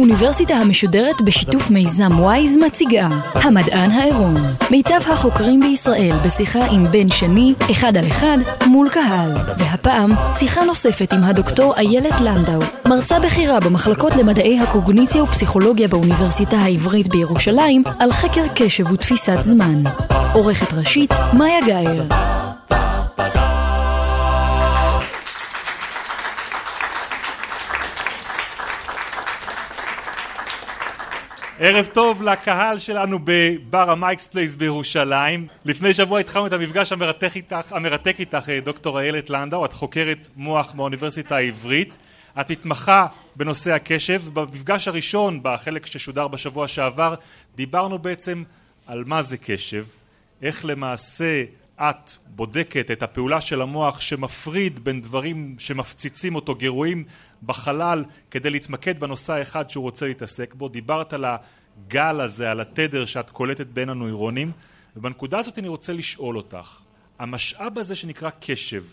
האוניברסיטה המשודרת בשיתוף מיזם וויז מציגה המדען העירום. מיטב החוקרים בישראל בשיחה עם בן שני, אחד על אחד, מול קהל. והפעם שיחה נוספת עם הדוקטור איילת לנדאו מרצה בכירה במחלקות למדעי הקוגניציה ופסיכולוגיה באוניברסיטה העברית בירושלים על חקר קשב ותפיסת זמן. עורכת ראשית, מאיה גאייר ערב טוב לקהל שלנו בבר ה Mike's Place בירושלים. לפני שבוע התחלנו את המפגש המרתק איתך, המרתק איתך דוקטור איילת לנדאו, את חוקרת מוח באוניברסיטה העברית. את מתמחה בנושא הקשב. במפגש הראשון, בחלק ששודר בשבוע שעבר, דיברנו בעצם על מה זה קשב, איך למעשה את בודקת את הפעולה של המוח שמפריד בין דברים שמפציצים אותו, גירויים בחלל, כדי להתמקד בנושא האחד שהוא רוצה להתעסק בו. דיברת על הגל הזה, על התדר שאת קולטת בין הנוירונים, ובנקודה הזאת אני רוצה לשאול אותך, המשאב הזה שנקרא קשב,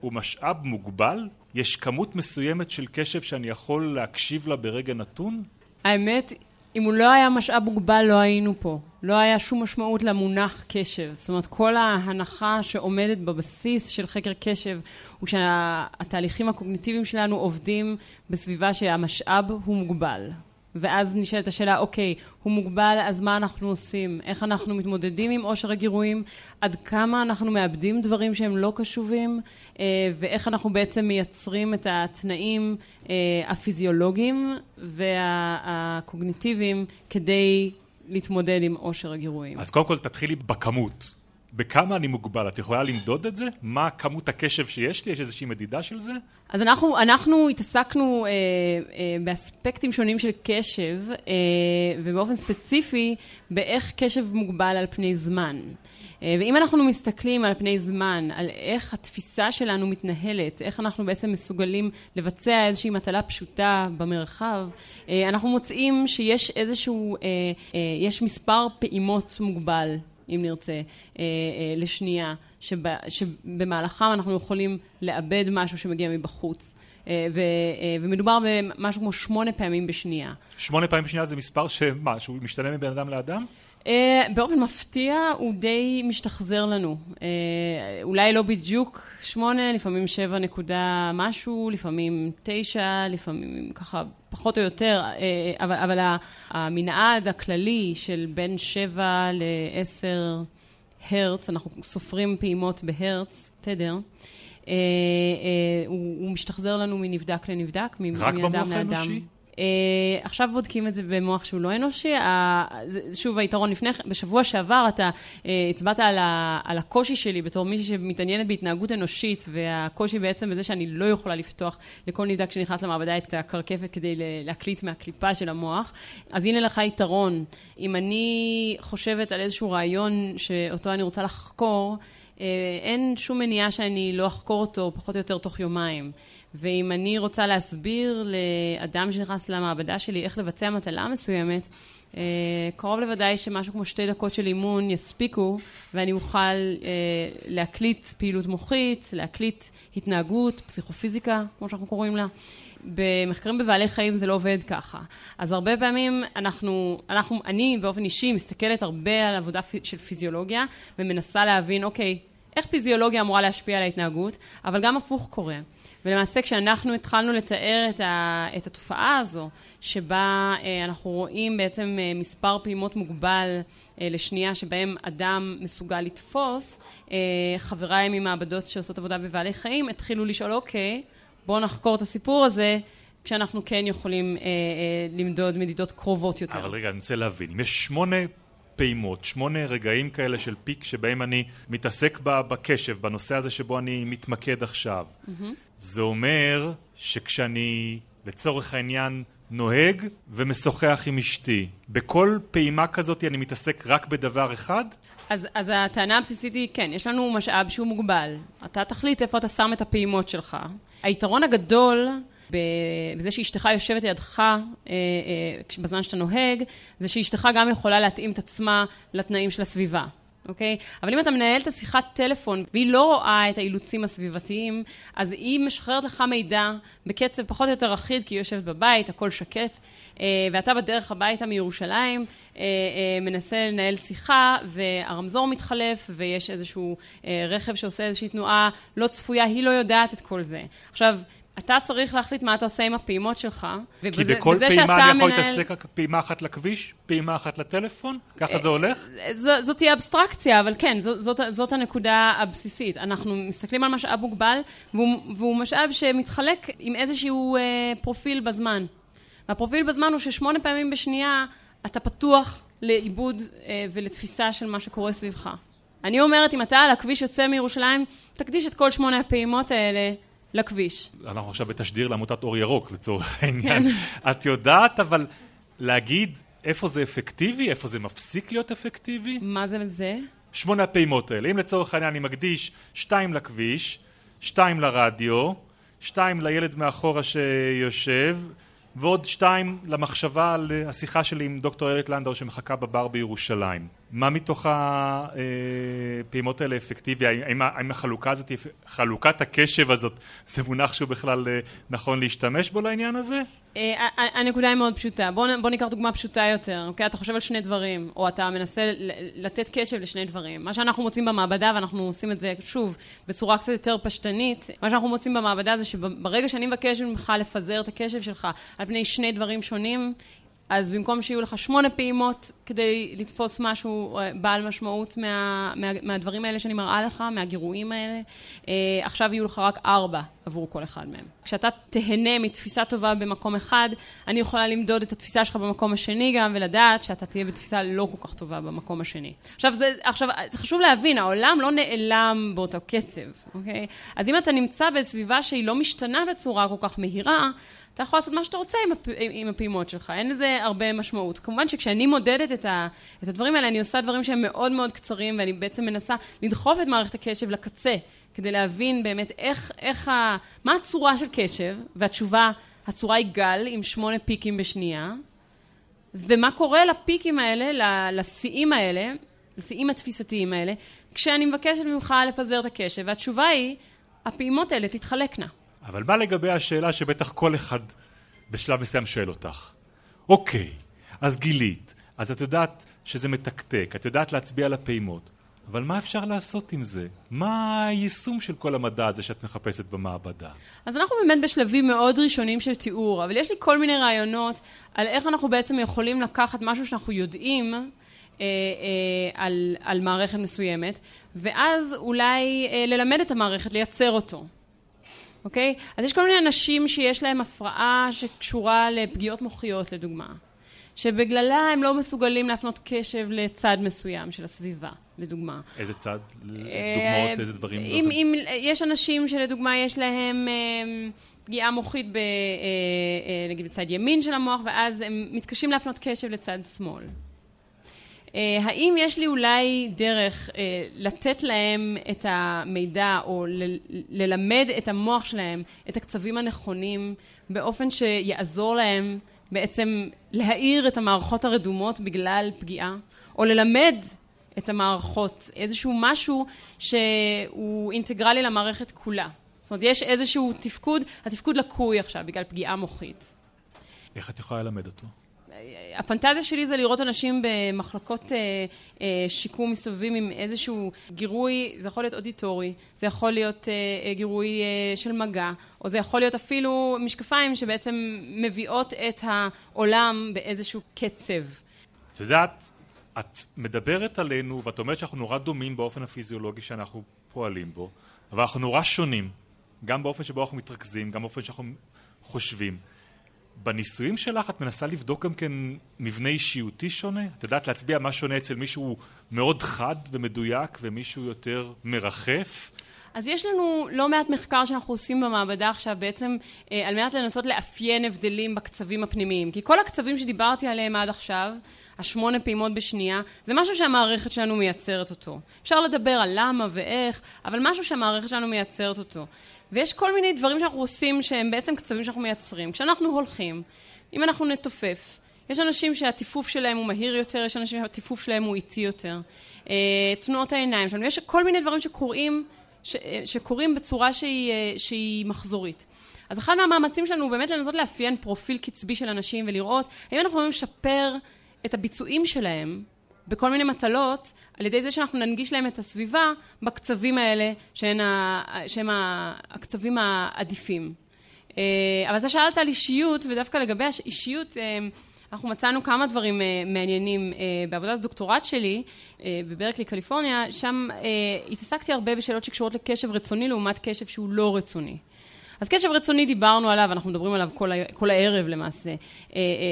הוא משאב מוגבל? יש כמות מסוימת של קשב שאני יכול להקשיב לה ברגע נתון? האמת, אם הוא לא היה משאב מוגבל, לא היינו פה. לא היה שום משמעות למונח קשב. זאת אומרת, כל ההנחה שעומדת בבסיס של חקר קשב הוא שהתהליכים הקוגניטיביים שלנו עובדים בסביבה שהמשאב הוא מוגבל. ואז נשאלת השאלה, אוקיי, הוא מוגבל, אז מה אנחנו עושים? איך אנחנו מתמודדים עם עושר הגירויים? עד כמה אנחנו מאבדים דברים שהם לא קשובים? אה, ואיך אנחנו בעצם מייצרים את התנאים אה, הפיזיולוגיים והקוגניטיביים כדי להתמודד עם עושר הגירויים? אז קודם כל תתחילי בכמות. בכמה אני מוגבל? את יכולה למדוד את זה? מה כמות הקשב שיש לי? יש איזושהי מדידה של זה? אז אנחנו, אנחנו התעסקנו אה, אה, באספקטים שונים של קשב, אה, ובאופן ספציפי, באיך קשב מוגבל על פני זמן. אה, ואם אנחנו מסתכלים על פני זמן, על איך התפיסה שלנו מתנהלת, איך אנחנו בעצם מסוגלים לבצע איזושהי מטלה פשוטה במרחב, אה, אנחנו מוצאים שיש איזשהו, אה, יש מספר פעימות מוגבל אם נרצה, אה, אה, לשנייה, שב, שבמהלכם אנחנו יכולים לאבד משהו שמגיע מבחוץ. אה, ו, ומדובר במשהו כמו שמונה פעמים בשנייה. שמונה פעמים בשנייה זה מספר שמה, שהוא משתנה מבן אדם לאדם? Uh, באופן מפתיע הוא די משתחזר לנו. Uh, אולי לא בדיוק שמונה, לפעמים שבע נקודה משהו, לפעמים תשע, לפעמים ככה פחות או יותר, uh, אבל, אבל המנעד הכללי של בין שבע לעשר הרץ, אנחנו סופרים פעימות בהרץ, תדר, uh, uh, הוא, הוא משתחזר לנו מנבדק לנבדק, מאדם לאדם. רק במוח האנושי? Uh, עכשיו בודקים את זה במוח שהוא לא אנושי. Uh, שוב, היתרון לפני, בשבוע שעבר אתה uh, הצבעת על, ה, על הקושי שלי בתור מישהי שמתעניינת בהתנהגות אנושית, והקושי בעצם בזה שאני לא יכולה לפתוח לכל נבדק שנכנס למעבדה את הקרקפת כדי להקליט מהקליפה של המוח. אז הנה לך יתרון. אם אני חושבת על איזשהו רעיון שאותו אני רוצה לחקור, uh, אין שום מניעה שאני לא אחקור אותו פחות או יותר תוך יומיים. ואם אני רוצה להסביר לאדם שנכנס למעבדה שלי איך לבצע מטלה מסוימת, אה, קרוב לוודאי שמשהו כמו שתי דקות של אימון יספיקו, ואני אוכל אה, להקליט פעילות מוחית, להקליט התנהגות, פסיכופיזיקה, כמו שאנחנו קוראים לה. במחקרים בבעלי חיים זה לא עובד ככה. אז הרבה פעמים אנחנו, אנחנו, אני באופן אישי מסתכלת הרבה על עבודה של פיזיולוגיה, ומנסה להבין, אוקיי, איך פיזיולוגיה אמורה להשפיע על ההתנהגות, אבל גם הפוך קורה. ולמעשה כשאנחנו התחלנו לתאר את, ה, את התופעה הזו, שבה אה, אנחנו רואים בעצם אה, מספר פעימות מוגבל אה, לשנייה שבהם אדם מסוגל לתפוס, אה, חבריי ממעבדות שעושות עבודה בבעלי חיים התחילו לשאול, אוקיי, בואו נחקור את הסיפור הזה. כשאנחנו כן יכולים אה, אה, למדוד מדידות קרובות יותר. אבל רגע, אני רוצה להבין, אם יש שמונה פעימות, שמונה רגעים כאלה של פיק שבהם אני מתעסק בקשב, בנושא הזה שבו אני מתמקד עכשיו. Mm-hmm. זה אומר שכשאני לצורך העניין נוהג ומשוחח עם אשתי, בכל פעימה כזאת אני מתעסק רק בדבר אחד? אז, אז הטענה הבסיסית היא, כן, יש לנו משאב שהוא מוגבל. אתה תחליט איפה אתה שם את הפעימות שלך. היתרון הגדול בזה שאשתך יושבת לידך אה, אה, בזמן שאתה נוהג, זה שאשתך גם יכולה להתאים את עצמה לתנאים של הסביבה. אוקיי? אבל אם אתה מנהל את השיחת טלפון והיא לא רואה את האילוצים הסביבתיים, אז היא משחררת לך מידע בקצב פחות או יותר אחיד, כי היא יושבת בבית, הכל שקט, אה, ואתה בדרך הביתה מירושלים, אה, אה, מנסה לנהל שיחה, והרמזור מתחלף, ויש איזשהו רכב שעושה איזושהי תנועה לא צפויה, היא לא יודעת את כל זה. עכשיו, אתה צריך להחליט מה אתה עושה עם הפעימות שלך. כי בכל פעימה אני יכול להתעסק רק פעימה אחת לכביש, פעימה אחת לטלפון? ככה זה הולך? זאת תהיה אבסטרקציה, אבל כן, זאת, הנקודה הבסיסית. אנחנו מסתכלים על משאב מוגבל, והוא, והוא משאב שמתחלק עם איזשהו אה, פרופיל בזמן. והפרופיל בזמן הוא ששמונה פעמים בשנייה אתה פתוח לעיבוד אה, ולתפיסה של מה שקורה סביבך. אני אומרת, אם אתה על הכביש יוצא מירושלים, תקדיש את כל שמונה הפעימות האלה לכביש. אנחנו עכשיו בתשדיר לעמותת אור ירוק לצורך העניין. כן. את יודעת אבל להגיד איפה זה אפקטיבי, איפה זה מפסיק להיות אפקטיבי? מה זה זה? שמונה הפעימות האלה. אם לצורך העניין אני מקדיש שתיים לכביש, שתיים לרדיו, שתיים לילד מאחורה שיושב, ועוד שתיים למחשבה על השיחה שלי עם דוקטור איילת לנדאו שמחכה בבר בירושלים. מה מתוך הפעימות האלה אפקטיבי? האם, האם החלוקה הזאת, חלוקת הקשב הזאת, זה מונח שהוא בכלל אה, נכון להשתמש בו לעניין הזה? אה, הנקודה היא מאוד פשוטה. בוא, בוא ניקח דוגמה פשוטה יותר, אוקיי? אתה חושב על שני דברים, או אתה מנסה לתת קשב לשני דברים. מה שאנחנו מוצאים במעבדה, ואנחנו עושים את זה, שוב, בצורה קצת יותר פשטנית, מה שאנחנו מוצאים במעבדה זה שברגע שאני מבקש ממך לפזר את הקשב שלך על פני שני דברים שונים, אז במקום שיהיו לך שמונה פעימות כדי לתפוס משהו אה, בעל משמעות מה, מה, מהדברים האלה שאני מראה לך, מהגירויים האלה, אה, עכשיו יהיו לך רק ארבע עבור כל אחד מהם. כשאתה תהנה מתפיסה טובה במקום אחד, אני יכולה למדוד את התפיסה שלך במקום השני גם, ולדעת שאתה תהיה בתפיסה לא כל כך טובה במקום השני. עכשיו, זה, עכשיו, זה חשוב להבין, העולם לא נעלם באותו קצב, אוקיי? אז אם אתה נמצא בסביבה שהיא לא משתנה בצורה כל כך מהירה, אתה יכול לעשות מה שאתה רוצה עם, הפ... עם הפעימות שלך, אין לזה הרבה משמעות. כמובן שכשאני מודדת את, ה... את הדברים האלה, אני עושה דברים שהם מאוד מאוד קצרים, ואני בעצם מנסה לדחוף את מערכת הקשב לקצה, כדי להבין באמת איך, איך ה... מה הצורה של קשב, והתשובה, הצורה היא גל עם שמונה פיקים בשנייה, ומה קורה לפיקים האלה, לשיאים האלה, לשיאים התפיסתיים האלה, כשאני מבקשת ממך לפזר את הקשב, והתשובה היא, הפעימות האלה תתחלקנה. אבל מה לגבי השאלה שבטח כל אחד בשלב מסוים שואל אותך? אוקיי, אז גילית, אז את יודעת שזה מתקתק, את יודעת להצביע על הפעימות, אבל מה אפשר לעשות עם זה? מה היישום של כל המדע הזה שאת מחפשת במעבדה? אז אנחנו באמת בשלבים מאוד ראשונים של תיאור, אבל יש לי כל מיני רעיונות על איך אנחנו בעצם יכולים לקחת משהו שאנחנו יודעים אה, אה, על, על מערכת מסוימת, ואז אולי אה, ללמד את המערכת, לייצר אותו. אוקיי? אז יש כל מיני אנשים שיש להם הפרעה שקשורה לפגיעות מוחיות, לדוגמה. שבגללה הם לא מסוגלים להפנות קשב לצד מסוים של הסביבה, לדוגמה. איזה צד? דוגמאות לאיזה דברים? אם, אם, יש אנשים שלדוגמה יש להם אה, פגיעה מוחית ב, אה, אה, נגיד בצד ימין של המוח, ואז הם מתקשים להפנות קשב לצד שמאל. אה, האם יש לי אולי דרך אה, לתת להם את המידע או ללמד את המוח שלהם את הקצבים הנכונים באופן שיעזור להם בעצם להאיר את המערכות הרדומות בגלל פגיעה, או ללמד את המערכות איזשהו משהו שהוא אינטגרלי למערכת כולה. זאת אומרת, יש איזשהו תפקוד, התפקוד לקוי עכשיו בגלל פגיעה מוחית. איך את יכולה ללמד אותו? הפנטזיה שלי זה לראות אנשים במחלקות אה, אה, שיקום מסתובבים עם איזשהו גירוי, זה יכול להיות אודיטורי, זה יכול להיות אה, גירוי אה, של מגע, או זה יכול להיות אפילו משקפיים שבעצם מביאות את העולם באיזשהו קצב. את יודעת, את מדברת עלינו ואת אומרת שאנחנו נורא דומים באופן הפיזיולוגי שאנחנו פועלים בו, אבל אנחנו נורא שונים, גם באופן שבו אנחנו מתרכזים, גם באופן שאנחנו חושבים. בניסויים שלך את מנסה לבדוק גם כן מבנה אישיותי שונה? את יודעת להצביע מה שונה אצל מישהו מאוד חד ומדויק ומישהו יותר מרחף? אז יש לנו לא מעט מחקר שאנחנו עושים במעבדה עכשיו בעצם אה, על מנת לנסות לאפיין הבדלים בקצבים הפנימיים. כי כל הקצבים שדיברתי עליהם עד עכשיו, השמונה פעימות בשנייה, זה משהו שהמערכת שלנו מייצרת אותו. אפשר לדבר על למה ואיך, אבל משהו שהמערכת שלנו מייצרת אותו. ויש כל מיני דברים שאנחנו עושים שהם בעצם קצבים שאנחנו מייצרים. כשאנחנו הולכים, אם אנחנו נתופף, יש אנשים שהטיפוף שלהם הוא מהיר יותר, יש אנשים שהטיפוף שלהם הוא איטי יותר. אה, תנועות העיניים שלנו, יש כל מיני דברים שקורים, ש, אה, שקורים בצורה שהיא, אה, שהיא מחזורית. אז אחד מהמאמצים שלנו הוא באמת לנסות לאפיין פרופיל קצבי של אנשים ולראות האם אנחנו יכולים לשפר את הביצועים שלהם בכל מיני מטלות, על ידי זה שאנחנו ננגיש להם את הסביבה בקצבים האלה, שהם, ה, שהם הקצבים העדיפים. אבל אתה שאלת על אישיות, ודווקא לגבי האישיות, אנחנו מצאנו כמה דברים uh, מעניינים בעבודת הדוקטורט שלי בברקלי, קליפורניה, שם התעסקתי הרבה בשאלות שקשורות לקשב רצוני לעומת קשב שהוא לא רצוני. אז קשב רצוני דיברנו עליו, אנחנו מדברים עליו כל, כל הערב למעשה.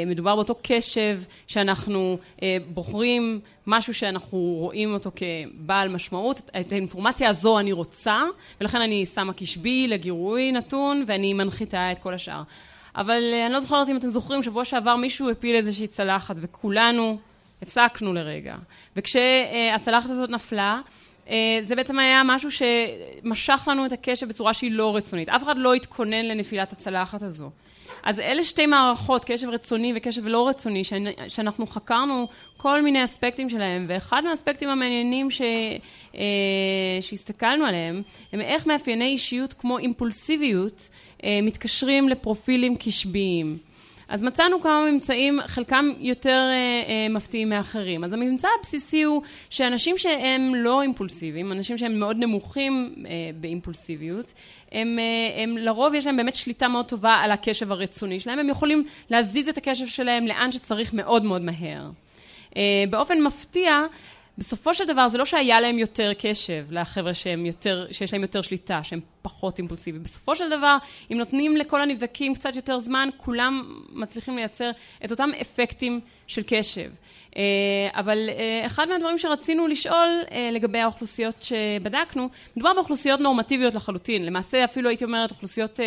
מדובר באותו קשב שאנחנו בוחרים משהו שאנחנו רואים אותו כבעל משמעות, את האינפורמציה הזו אני רוצה, ולכן אני שמה קשבי לגירוי נתון ואני מנחיתה את כל השאר. אבל אה, אני לא זוכרת אם אתם זוכרים, שבוע שעבר מישהו הפיל איזושהי צלחת, וכולנו הפסקנו לרגע. וכשהצלחת הזאת נפלה, אה, זה בעצם היה משהו שמשך לנו את הקשב בצורה שהיא לא רצונית. אף אחד לא התכונן לנפילת הצלחת הזו. אז אלה שתי מערכות, קשב רצוני וקשב לא רצוני, שאנחנו חקרנו כל מיני אספקטים שלהם, ואחד מהאספקטים המעניינים ש... אה, שהסתכלנו עליהם, הם איך מאפייני אישיות כמו אימפולסיביות אה, מתקשרים לפרופילים קשביים. אז מצאנו כמה ממצאים, חלקם יותר אה, אה, מפתיעים מאחרים. אז הממצא הבסיסי הוא שאנשים שהם לא אימפולסיביים, אנשים שהם מאוד נמוכים אה, באימפולסיביות, הם, אה, הם לרוב יש להם באמת שליטה מאוד טובה על הקשב הרצוני שלהם, הם יכולים להזיז את הקשב שלהם לאן שצריך מאוד מאוד מהר. אה, באופן מפתיע, בסופו של דבר זה לא שהיה להם יותר קשב לחבר'ה שהם יותר, שיש להם יותר שליטה, שהם פחות אימפולסיביים. בסופו של דבר, אם נותנים לכל הנבדקים קצת יותר זמן, כולם מצליחים לייצר את אותם אפקטים של קשב. אה, אבל אה, אחד מהדברים שרצינו לשאול אה, לגבי האוכלוסיות שבדקנו, מדובר באוכלוסיות נורמטיביות לחלוטין, למעשה אפילו הייתי אומרת אוכלוסיות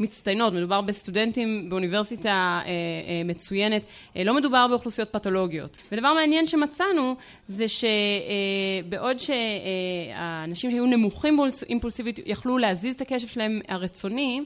מצטיינות, מדובר בסטודנטים באוניברסיטה מצוינת, לא מדובר באוכלוסיות פתולוגיות. ודבר מעניין שמצאנו זה שבעוד שהאנשים שהיו נמוכים באימפולסיביות יכלו להזיז את הקשב שלהם הרצוני,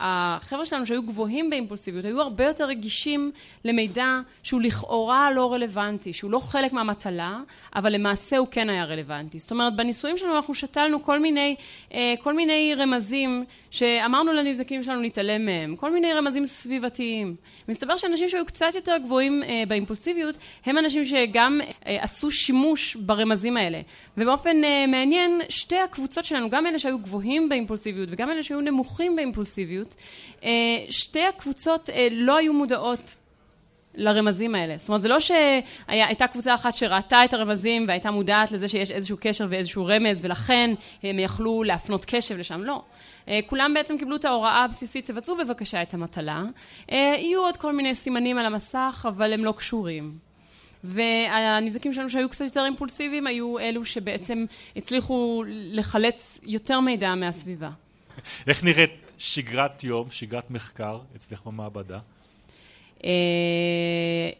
החבר'ה שלנו שהיו גבוהים באימפולסיביות היו הרבה יותר רגישים למידע שהוא לכאורה לא רלוונטי, שהוא לא חלק מהמטלה, אבל למעשה הוא כן היה רלוונטי. זאת אומרת, בניסויים שלנו אנחנו שתלנו כל מיני, אה, כל מיני רמזים שאמרנו לנבדקים שלנו להתעלם מהם, כל מיני רמזים סביבתיים. מסתבר שאנשים שהיו קצת יותר גבוהים אה, באימפולסיביות, הם אנשים שגם אה, עשו שימוש ברמזים האלה. ובאופן מעניין, שתי הקבוצות שלנו, גם אלה שהיו גבוהים באימפולסיביות וגם אלה שהיו נמוכים באימפולסיביות, אה, שתי הקבוצות אה, לא היו מודעות לרמזים האלה. זאת אומרת, זה לא שהייתה קבוצה אחת שראתה את הרמזים והייתה מודעת לזה שיש איזשהו קשר ואיזשהו רמז, ולכן הם יכלו להפנות קשב לשם. לא. אה, כולם בעצם קיבלו את ההוראה הבסיסית, תבצעו בבקשה את המטלה. יהיו עוד כל מיני סימנים על המסך, אבל הם לא קשורים. והנבדקים שלנו שהיו קצת יותר אימפולסיביים היו אלו שבעצם הצליחו לחלץ יותר מידע מהסביבה. איך נראית שגרת יום, שגרת מחקר אצלך במעבדה? אה,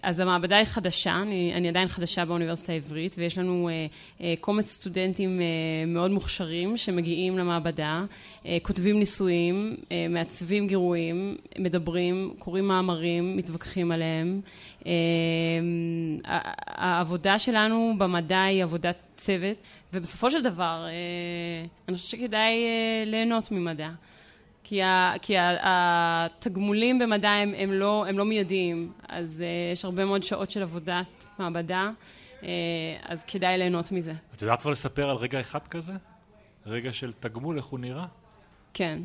אז המעבדה היא חדשה, אני, אני עדיין חדשה באוניברסיטה העברית, ויש לנו uh, uh, קומץ סטודנטים uh, מאוד מוכשרים שמגיעים למעבדה, כותבים ניסויים, מעצבים גירויים, מדברים, קוראים מאמרים, מתווכחים עליהם. העבודה שלנו במדע היא עבודת צוות, ובסופו של דבר, אני חושבת שכדאי ליהנות ממדע. כי, ה, כי ה, התגמולים במדע הם, הם, לא, הם לא מיידיים, אז uh, יש הרבה מאוד שעות של עבודת מעבדה, uh, אז כדאי ליהנות מזה. את יודעת כבר לספר על רגע אחד כזה? רגע של תגמול, איך הוא נראה? כן,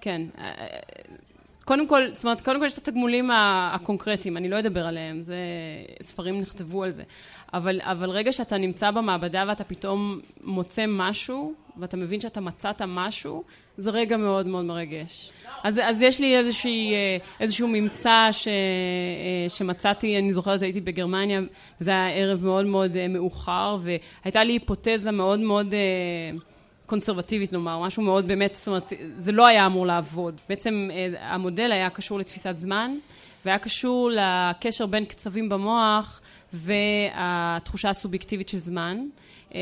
כן. אה, קודם כל, זאת אומרת, קודם כל יש את התגמולים הקונקרטיים, אני לא אדבר עליהם, זה, ספרים נכתבו על זה. אבל, אבל רגע שאתה נמצא במעבדה ואתה פתאום מוצא משהו, ואתה מבין שאתה מצאת משהו, זה רגע מאוד מאוד מרגש. אז, אז יש לי איזושהי, אה, איזשהו ממצא ש, אה, שמצאתי, אני זוכרת, הייתי בגרמניה, וזה היה ערב מאוד מאוד אה, מאוחר, והייתה לי היפותזה מאוד מאוד קונסרבטיבית, נאמר, משהו מאוד באמת, זאת אומרת, זה לא היה אמור לעבוד. בעצם המודל היה קשור לתפיסת זמן. והיה קשור לקשר בין קצבים במוח והתחושה הסובייקטיבית של זמן. אה,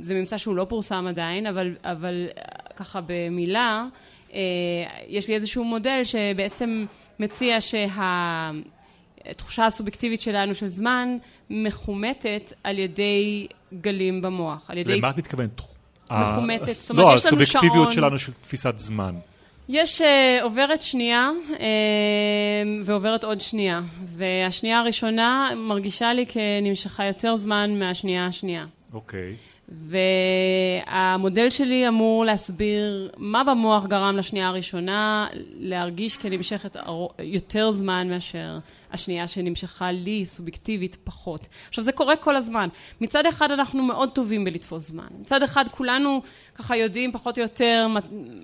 זה ממצא שהוא לא פורסם עדיין, אבל, אבל ככה במילה, יש לי איזשהו מודל שבעצם מציע שהתחושה הסובייקטיבית שלנו של זמן מחומתת על ידי גלים במוח. על ידי... למה את מתכוונת? מחומתת, זאת אומרת, לא, יש לנו שעון... לא, הסובייקטיביות שלנו של תפיסת זמן. יש uh, עוברת שנייה uh, ועוברת עוד שנייה, והשנייה הראשונה מרגישה לי כנמשכה יותר זמן מהשנייה השנייה. אוקיי. Okay. והמודל שלי אמור להסביר מה במוח גרם לשנייה הראשונה להרגיש כנמשכת יותר זמן מאשר השנייה שנמשכה לי סובייקטיבית פחות. עכשיו זה קורה כל הזמן. מצד אחד אנחנו מאוד טובים בלתפוס זמן. מצד אחד כולנו ככה יודעים פחות או יותר,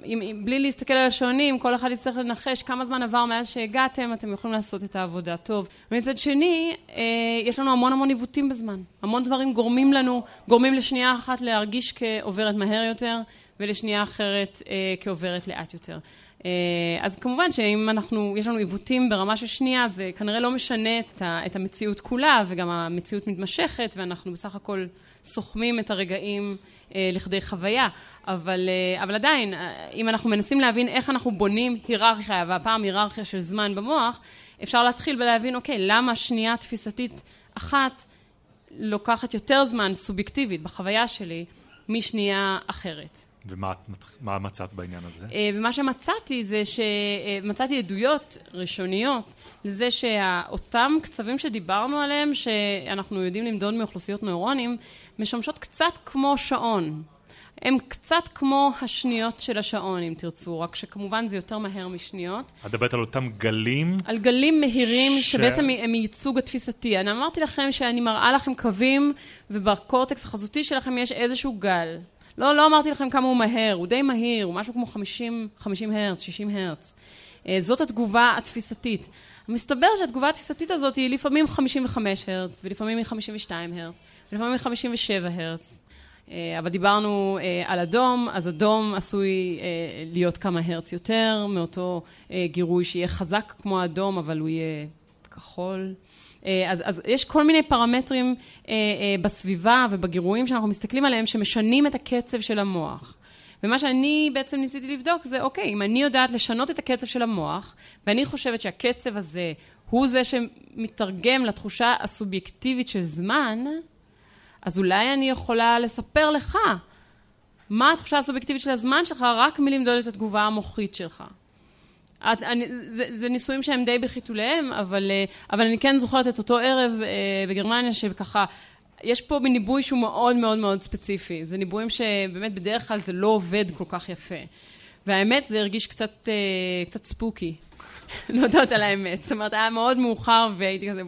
אם, אם, בלי להסתכל על השעונים, כל אחד יצטרך לנחש כמה זמן עבר מאז שהגעתם, אתם יכולים לעשות את העבודה טוב. ומצד שני, אה, יש לנו המון המון עיוותים בזמן. המון דברים גורמים לנו, גורמים לשנייה אחת להרגיש כעוברת מהר יותר, ולשנייה אחרת אה, כעוברת לאט יותר. אה, אז כמובן שאם אנחנו, יש לנו עיוותים ברמה של שנייה, זה כנראה לא משנה את, ה, את המציאות כולה, וגם המציאות מתמשכת, ואנחנו בסך הכל סוכמים את הרגעים אה, לכדי חוויה. אבל, אה, אבל עדיין, אה, אם אנחנו מנסים להבין איך אנחנו בונים היררכיה, והפעם היררכיה של זמן במוח, אפשר להתחיל ולהבין, אוקיי, למה שנייה תפיסתית אחת לוקחת יותר זמן סובייקטיבית בחוויה שלי משנייה אחרת. ומה מצאת בעניין הזה? אה, ומה שמצאתי זה שמצאתי עדויות ראשוניות לזה שאותם קצבים שדיברנו עליהם, שאנחנו יודעים למדוד מאוכלוסיות נוירונים, משמשות קצת כמו שעון. הם קצת כמו השניות של השעון, אם תרצו, רק שכמובן זה יותר מהר משניות. את מדברת על אותם גלים? על גלים מהירים, ש... שבעצם הם ייצוג התפיסתי. אני אמרתי לכם שאני מראה לכם קווים, ובקורטקס החזותי שלכם יש איזשהו גל. לא, לא אמרתי לכם כמה הוא מהר, הוא די מהיר, הוא משהו כמו 50, 50 הרץ, 60 הרץ. אה, זאת התגובה התפיסתית. מסתבר שהתגובה התפיסתית הזאת היא לפעמים 55 הרץ, ולפעמים היא 52 הרץ, ולפעמים היא 57 הרץ. אה, אבל דיברנו אה, על אדום, אז אדום עשוי להיות כמה הרץ יותר, מאותו גירוי שיהיה חזק כמו אדום, אבל הוא יהיה כחול. אה, אז, אז יש כל מיני פרמטרים אה, אה, בסביבה ובגירויים שאנחנו מסתכלים עליהם שמשנים את הקצב של המוח. ומה שאני בעצם ניסיתי לבדוק זה, אוקיי, אם אני יודעת לשנות את הקצב של המוח, ואני חושבת שהקצב הזה הוא זה שמתרגם לתחושה הסובייקטיבית של זמן, אז אולי אני יכולה לספר לך מה התחושה הסובייקטיבית של הזמן שלך רק מלמדוד את התגובה המוחית שלך. את, אני, זה, זה ניסויים שהם די בחיתוליהם, אבל, אה, אבל אני כן זוכרת את אותו ערב אה, בגרמניה, שככה, יש פה ניבוי שהוא מאוד מאוד מאוד ספציפי. זה ניבויים שבאמת בדרך כלל זה לא עובד כל כך יפה. והאמת, זה הרגיש קצת, אה, קצת spooky, להודות על האמת. זאת אומרת, היה מאוד מאוחר והייתי כזה,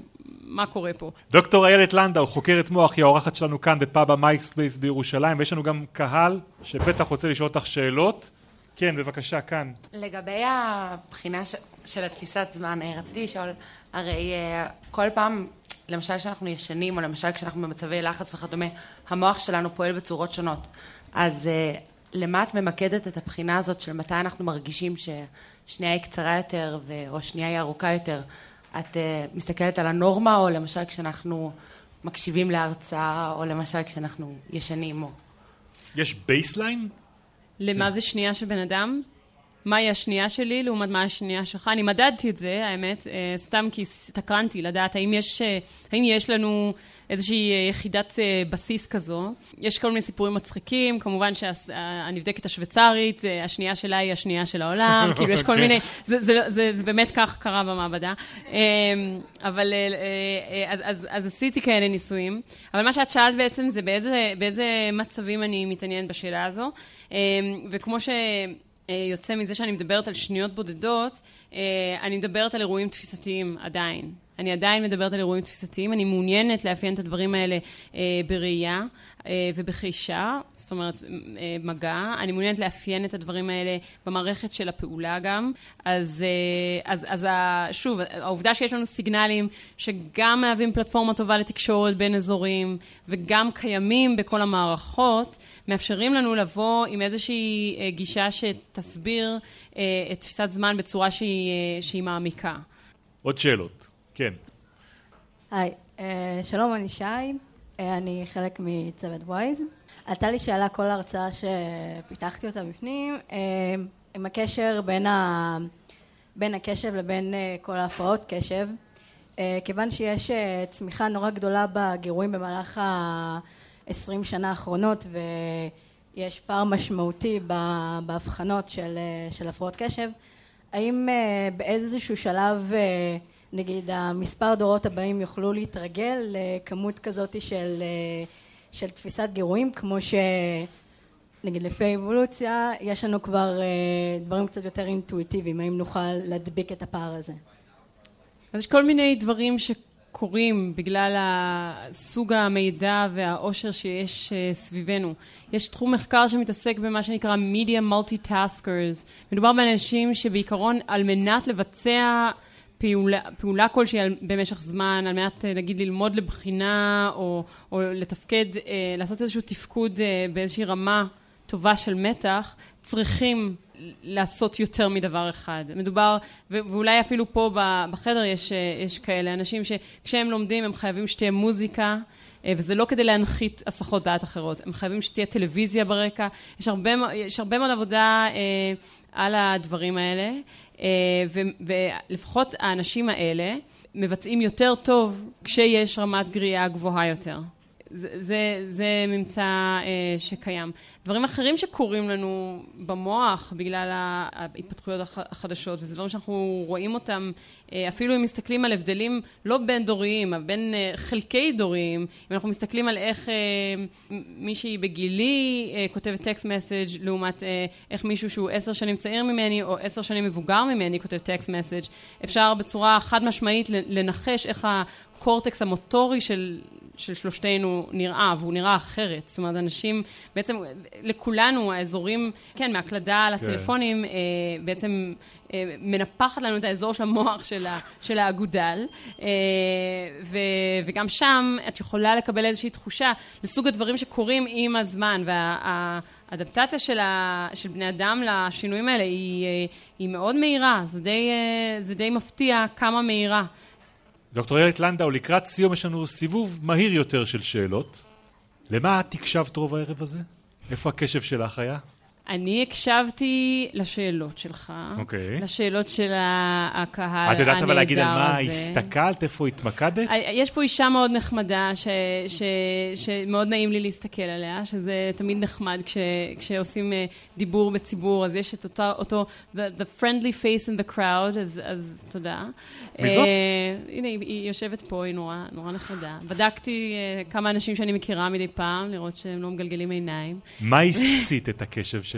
מה קורה פה? דוקטור איילת לנדאו, חוקרת מוח, היא האורחת שלנו כאן בפאב ה Mike's Place בירושלים, ויש לנו גם קהל שבטח רוצה לשאול אותך שאלות. כן, בבקשה, כאן. לגבי הבחינה ש... של התפיסת זמן, אה, רציתי לשאול, הרי אה, כל פעם, למשל כשאנחנו ישנים, או למשל כשאנחנו במצבי לחץ וכדומה, המוח שלנו פועל בצורות שונות. אז אה, למה את ממקדת את הבחינה הזאת של מתי אנחנו מרגישים ששנייה היא קצרה יותר, או שנייה היא ארוכה יותר? את מסתכלת על הנורמה, או למשל כשאנחנו מקשיבים להרצאה, או למשל כשאנחנו ישנים, או... יש baseline? למה כן. זה שנייה של בן אדם, מהי השנייה שלי לעומת מה השנייה שלך. אני מדדתי את זה, האמת, אה, סתם כי הסתקרנתי לדעת האם יש, אה, האם יש לנו איזושהי אה, יחידת בסיס כזו. יש כל מיני סיפורים מצחיקים, כמובן שהנבדקת השוויצרית, השנייה שלה היא השנייה של העולם, כאילו יש כל. אוקיי. מיני, זה, זה, זה, זה, זה באמת כך קרה במעבדה. אבל אז, אז, אז עשיתי כאלה ניסויים, אבל מה שאת שאלת בעצם זה באיזה, באיזה מצבים אני מתעניינת בשאלה הזו. אמ, וכמו שיוצא מזה שאני מדברת על שניות בודדות, אה, אני מדברת על אירועים תפיסתיים עדיין. אני עדיין מדברת על אירועים תפיסתיים, אני מעוניינת לאפיין את הדברים האלה אה, בראייה אה, ובחישה, זאת אומרת אה, מגע, אני מעוניינת לאפיין את הדברים האלה במערכת של הפעולה גם, אז, אה, אז, אז ה, שוב, העובדה שיש לנו סיגנלים שגם מהווים פלטפורמה טובה לתקשורת בין אזורים וגם קיימים בכל המערכות, מאפשרים לנו לבוא עם איזושהי אה, גישה שתסביר אה, את תפיסת זמן בצורה שהיא, אה, שהיא מעמיקה. עוד שאלות, כן. היי, אה, שלום, אני שי, אה, אני חלק מצוות וויז. עלתה לי שאלה כל הרצאה שפיתחתי אותה בפנים, אה, עם הקשר בין, ה... בין הקשב לבין כל ההפרעות קשב. כיוון שיש צמיחה נורא גדולה בגירויים במהלך ה-20 שנה האחרונות ויש פער משמעותי בהבחנות של, של הפרעות קשב, האם באיזשהו שלב נגיד המספר דורות הבאים יוכלו להתרגל לכמות כזאת של, אה, של תפיסת גירויים כמו שנגיד לפי האבולוציה יש לנו כבר אה, דברים קצת יותר אינטואיטיביים האם נוכל להדביק את הפער הזה אז יש כל מיני דברים שקורים בגלל סוג המידע והעושר שיש אה, סביבנו. יש תחום מחקר שמתעסק במה שנקרא Media Multitaskers. מדובר באנשים שבעיקרון על מנת לבצע פעולה, פעולה כלשהי במשך זמן, על מנת אה, נגיד ללמוד לבחינה או, או לתפקד, אה, לעשות איזשהו תפקוד אה, באיזושהי רמה טובה של מתח, צריכים לעשות יותר מדבר אחד. מדובר, ואולי אפילו פה בחדר יש, יש כאלה אנשים שכשהם לומדים הם חייבים שתהיה מוזיקה, וזה לא כדי להנחית הסחות דעת אחרות, הם חייבים שתהיה טלוויזיה ברקע, יש הרבה, יש הרבה מאוד עבודה אה, על הדברים האלה. אה, ולפחות האנשים האלה מבצעים יותר טוב כשיש רמת גריעה גבוהה יותר. זה, זה, זה ממצא אה, שקיים. דברים אחרים שקורים לנו במוח בגלל ההתפתחויות החדשות, וזה דברים שאנחנו רואים אותם, אה, אפילו אם מסתכלים על הבדלים לא בין דוריים, אבל בין אה, חלקי דוריים, אם אנחנו מסתכלים על איך אה, מישהי בגילי אה, כותבת טקסט מסאג' לעומת אה, איך מישהו שהוא עשר שנים צעיר ממני או עשר שנים מבוגר ממני כותב טקסט מסאג', אפשר בצורה חד משמעית לנחש איך הקורטקס המוטורי של של שלושתנו נראה, והוא נראה אחרת. זאת אומרת, אנשים, בעצם לכולנו האזורים, כן, מהקלדה לטלפונים, כן. אה, בעצם אה, מנפחת לנו את האזור של המוח של, ה, של האגודל, אה, ו, וגם שם את יכולה לקבל איזושהי תחושה לסוג הדברים שקורים עם הזמן, והאדפטציה של, ה, של בני אדם לשינויים האלה היא, אה, היא מאוד מהירה, זה די, אה, זה די מפתיע כמה מהירה. דוקטור איילת לנדאו, לקראת סיום יש לנו סיבוב מהיר יותר של שאלות. למה את הקשבת רוב הערב הזה? איפה הקשב שלך היה? אני הקשבתי לשאלות שלך, okay. אוקיי. לשאלות של הקהל הנהדר הזה. את יודעת אבל להגיד על מה הסתכלת, איפה התמקדת? אה, יש פה אישה מאוד נחמדה, ש, ש, שמאוד נעים לי להסתכל עליה, שזה תמיד נחמד כש, כשעושים אה, דיבור בציבור, אז יש את אותו, אותו the, the friendly face in the crowd, אז, אז תודה. מי זאת? Uh, הנה, היא, היא יושבת פה, היא נורא, נורא נחמדה. בדקתי uh, כמה אנשים שאני מכירה מדי פעם, לראות שהם לא מגלגלים עיניים. מה הסיט את הקשב שלך?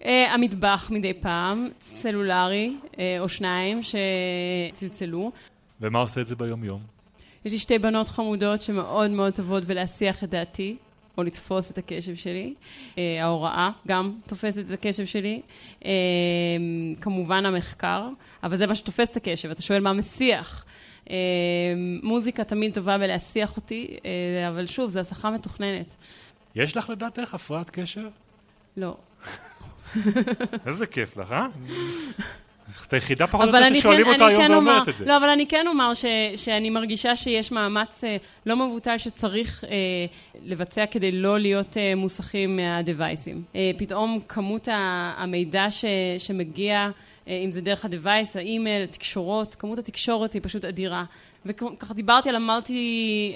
Uh, המטבח מדי פעם, צלולרי, uh, או שניים שצלצלו. ומה עושה את זה ביום-יום? יש לי שתי בנות חמודות שמאוד מאוד טובות בלהסיח את דעתי. או לתפוס את הקשב שלי. Uh, ההוראה גם תופסת את הקשב שלי. Uh, כמובן המחקר, אבל זה מה שתופס את הקשב. אתה שואל מה מסיח. Uh, מוזיקה תמיד טובה בלהסיח אותי, uh, אבל שוב, זו הסחה מתוכננת. יש לך לדעתך הפרעת קשב? לא. איזה כיף לך, אה? את היחידה פחות או יותר ששואלים כן, אותה היום כן ואומרת את זה. לא, אבל אני כן אומר ש, שאני מרגישה שיש מאמץ אה, לא מבוטל שצריך אה, לבצע כדי לא להיות אה, מוסחים מהדווייסים. אה, פתאום כמות המידע ש, שמגיע, אה, אם זה דרך ה device, האימייל, התקשורות, כמות התקשורת היא פשוט אדירה. וככה דיברתי על ה multi,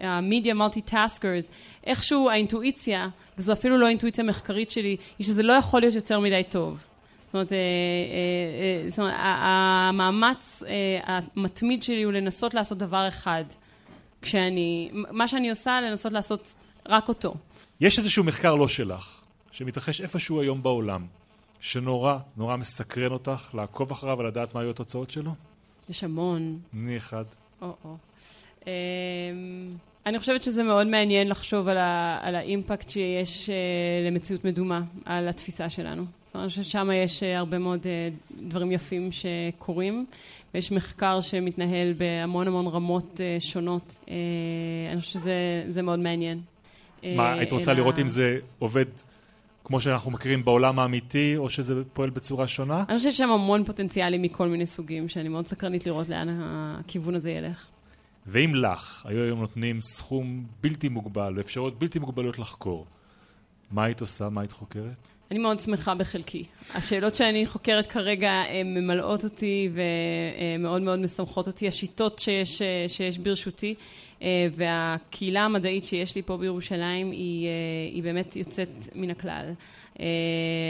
אה, ה media multi taskers, איכשהו האינטואיציה, וזו אפילו לא אינטואיציה מחקרית שלי, היא שזה לא יכול להיות יותר מדי טוב. זאת אומרת, אה, אה, זאת אומרת המאמץ המתמיד שלי הוא לנסות לעשות דבר אחד. כשאני, מה שאני עושה, לנסות לעשות רק אותו. יש איזשהו מחקר לא שלך, שמתרחש איפשהו היום בעולם, שנורא נורא מסקרן אותך לעקוב אחריו ולדעת מה היו התוצאות שלו? יש המון. אני אחד. או-או. אני חושבת שזה מאוד מעניין לחשוב על, ה, על האימפקט שיש uh, למציאות מדומה, על התפיסה שלנו. זאת אומרת, ששם יש uh, הרבה מאוד uh, דברים יפים שקורים, ויש מחקר שמתנהל בהמון המון רמות uh, שונות. Uh, אני חושבת שזה מאוד מעניין. מה, היית רוצה לראות אם זה עובד כמו שאנחנו מכירים בעולם האמיתי, או שזה פועל בצורה שונה? אני חושבת שיש שם המון פוטנציאלים מכל מיני סוגים, שאני מאוד סקרנית לראות לאן הכיוון הזה ילך. ואם לך היו היום נותנים סכום בלתי מוגבל ואפשרויות בלתי מוגבלות לחקור, מה היית עושה? מה היית חוקרת? אני מאוד שמחה בחלקי. השאלות שאני חוקרת כרגע הן ממלאות אותי ומאוד מאוד משמחות אותי. השיטות שיש, שיש ברשותי והקהילה המדעית שיש לי פה בירושלים היא, היא באמת יוצאת מן הכלל.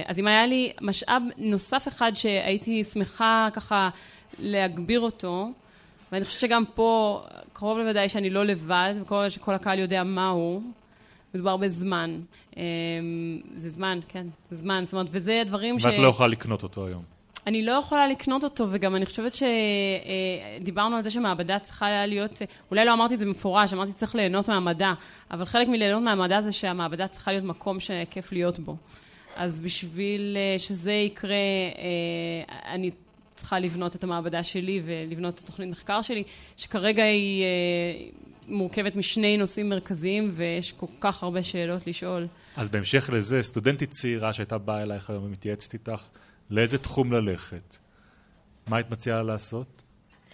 אז אם היה לי משאב נוסף אחד שהייתי שמחה ככה להגביר אותו, ואני חושבת שגם פה קרוב לוודאי שאני לא לבד, וכל שכל הקהל יודע מהו, מדובר בזמן. אמ, זה זמן, כן, זה זמן, זאת אומרת, וזה הדברים ש... ואת לא יכולה לקנות אותו היום. אני לא יכולה לקנות אותו, וגם אני חושבת שדיברנו על זה שמעבדה צריכה להיות, אולי לא אמרתי את זה במפורש, אמרתי צריך ליהנות מהמדע, אבל חלק מליהנות מהמדע זה שהמעבדה צריכה להיות מקום שכיף להיות בו. אז בשביל אה, שזה יקרה, אה, אני צריכה לבנות את המעבדה שלי ולבנות את התוכנית מחקר שלי, שכרגע היא אה, מורכבת משני נושאים מרכזיים ויש כל כך הרבה שאלות לשאול. אז בהמשך לזה, סטודנטית צעירה שהייתה באה אלייך היום ומתייעצת איתך, לאיזה תחום ללכת? מה היית מציעה לעשות?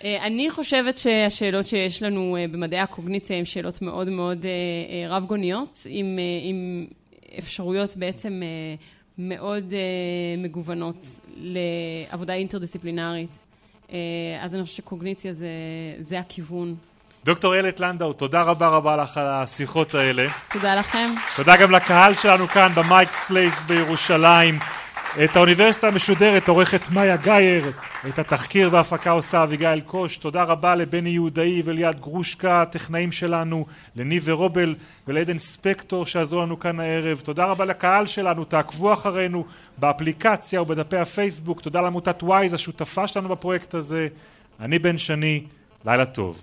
אה, אני חושבת שהשאלות שיש לנו אה, במדעי הקוגניציה הן שאלות מאוד מאוד רב גוניות, עם, עם אפשרויות בעצם מאוד uh, מגוונות לעבודה אינטרדיסציפלינרית. אה, אז אני חושבת שקוגניציה זה, זה הכיוון. דוקטור איילת לנדאו, תודה רבה רבה לך על השיחות האלה. תודה לכם. תודה גם לקהל שלנו כאן ב Mike's Place בירושלים. את האוניברסיטה המשודרת עורכת מאיה גייר, את התחקיר וההפקה עושה אביגיל קוש. תודה רבה לבני יהודאי וליד גרושקה, הטכנאים שלנו, לניב ורובל ולעדן ספקטור שעזרו לנו כאן הערב. תודה רבה לקהל שלנו, תעקבו אחרינו באפליקציה ובדפי הפייסבוק. תודה לעמותת וויז, השותפה שלנו בפרויקט הזה. אני בן שני, לילה טוב.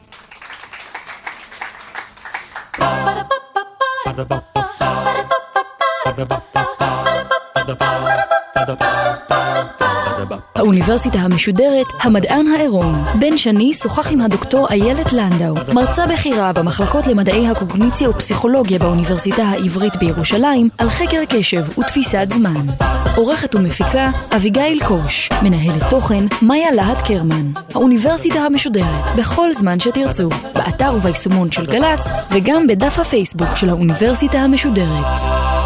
Ba-da-ba-ba-ba האוניברסיטה המשודרת, המדען העירום. בן שני שוחח עם הדוקטור איילת לנדאו, מרצה בכירה במחלקות למדעי הקוגניציה ופסיכולוגיה באוניברסיטה העברית בירושלים, על חקר קשב ותפיסת זמן. עורכת ומפיקה, אביגיל קוש. מנהלת תוכן, מאיה להט קרמן. האוניברסיטה המשודרת, בכל זמן שתרצו. באתר וביישומון של גל"צ, וגם בדף הפייסבוק של האוניברסיטה המשודרת.